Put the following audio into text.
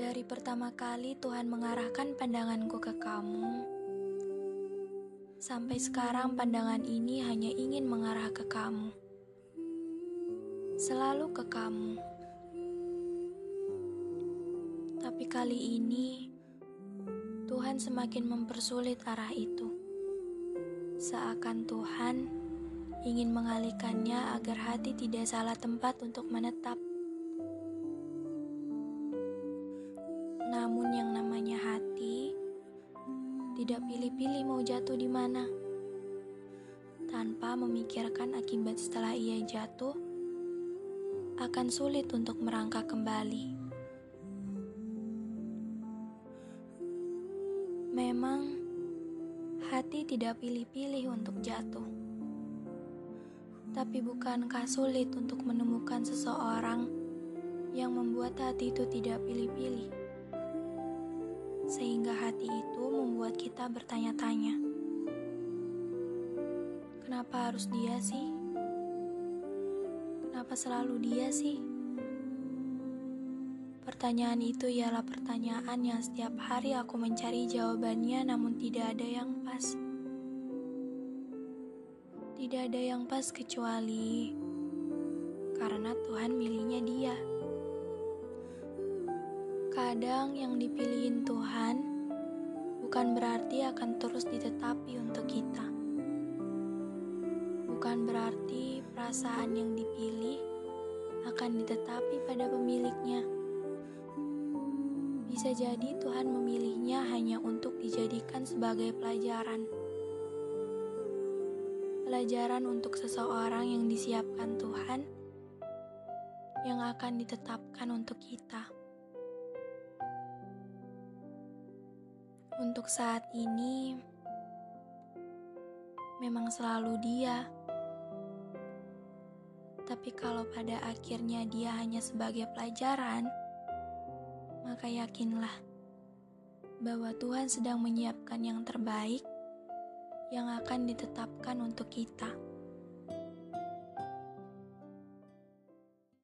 Dari pertama kali Tuhan mengarahkan pandanganku ke kamu, sampai sekarang pandangan ini hanya ingin mengarah ke kamu. Selalu ke kamu. Tapi kali ini Tuhan semakin mempersulit arah itu. Seakan Tuhan ingin mengalihkannya agar hati tidak salah tempat untuk menetap. Namun yang namanya hati tidak pilih-pilih mau jatuh di mana. Tanpa memikirkan akibat setelah ia jatuh, akan sulit untuk merangkak kembali. Memang hati tidak pilih-pilih untuk jatuh. Tapi bukankah sulit untuk menemukan seseorang yang membuat hati itu tidak pilih-pilih? Sehingga hati itu membuat kita bertanya-tanya. Kenapa harus dia sih? Kenapa selalu dia sih? Pertanyaan itu ialah pertanyaan yang setiap hari aku mencari jawabannya namun tidak ada yang pas. Tidak ada yang pas kecuali karena Tuhan milihnya dia. Kadang yang dipilihin Tuhan bukan berarti akan terus ditetapi untuk kita. Bukan berarti perasaan yang dipilih akan ditetapi pada pemiliknya. Bisa jadi Tuhan memilihnya hanya untuk dijadikan sebagai pelajaran. Pelajaran untuk seseorang yang disiapkan Tuhan yang akan ditetapkan untuk kita. Untuk saat ini, memang selalu dia. Tapi kalau pada akhirnya dia hanya sebagai pelajaran, maka yakinlah bahwa Tuhan sedang menyiapkan yang terbaik yang akan ditetapkan untuk kita.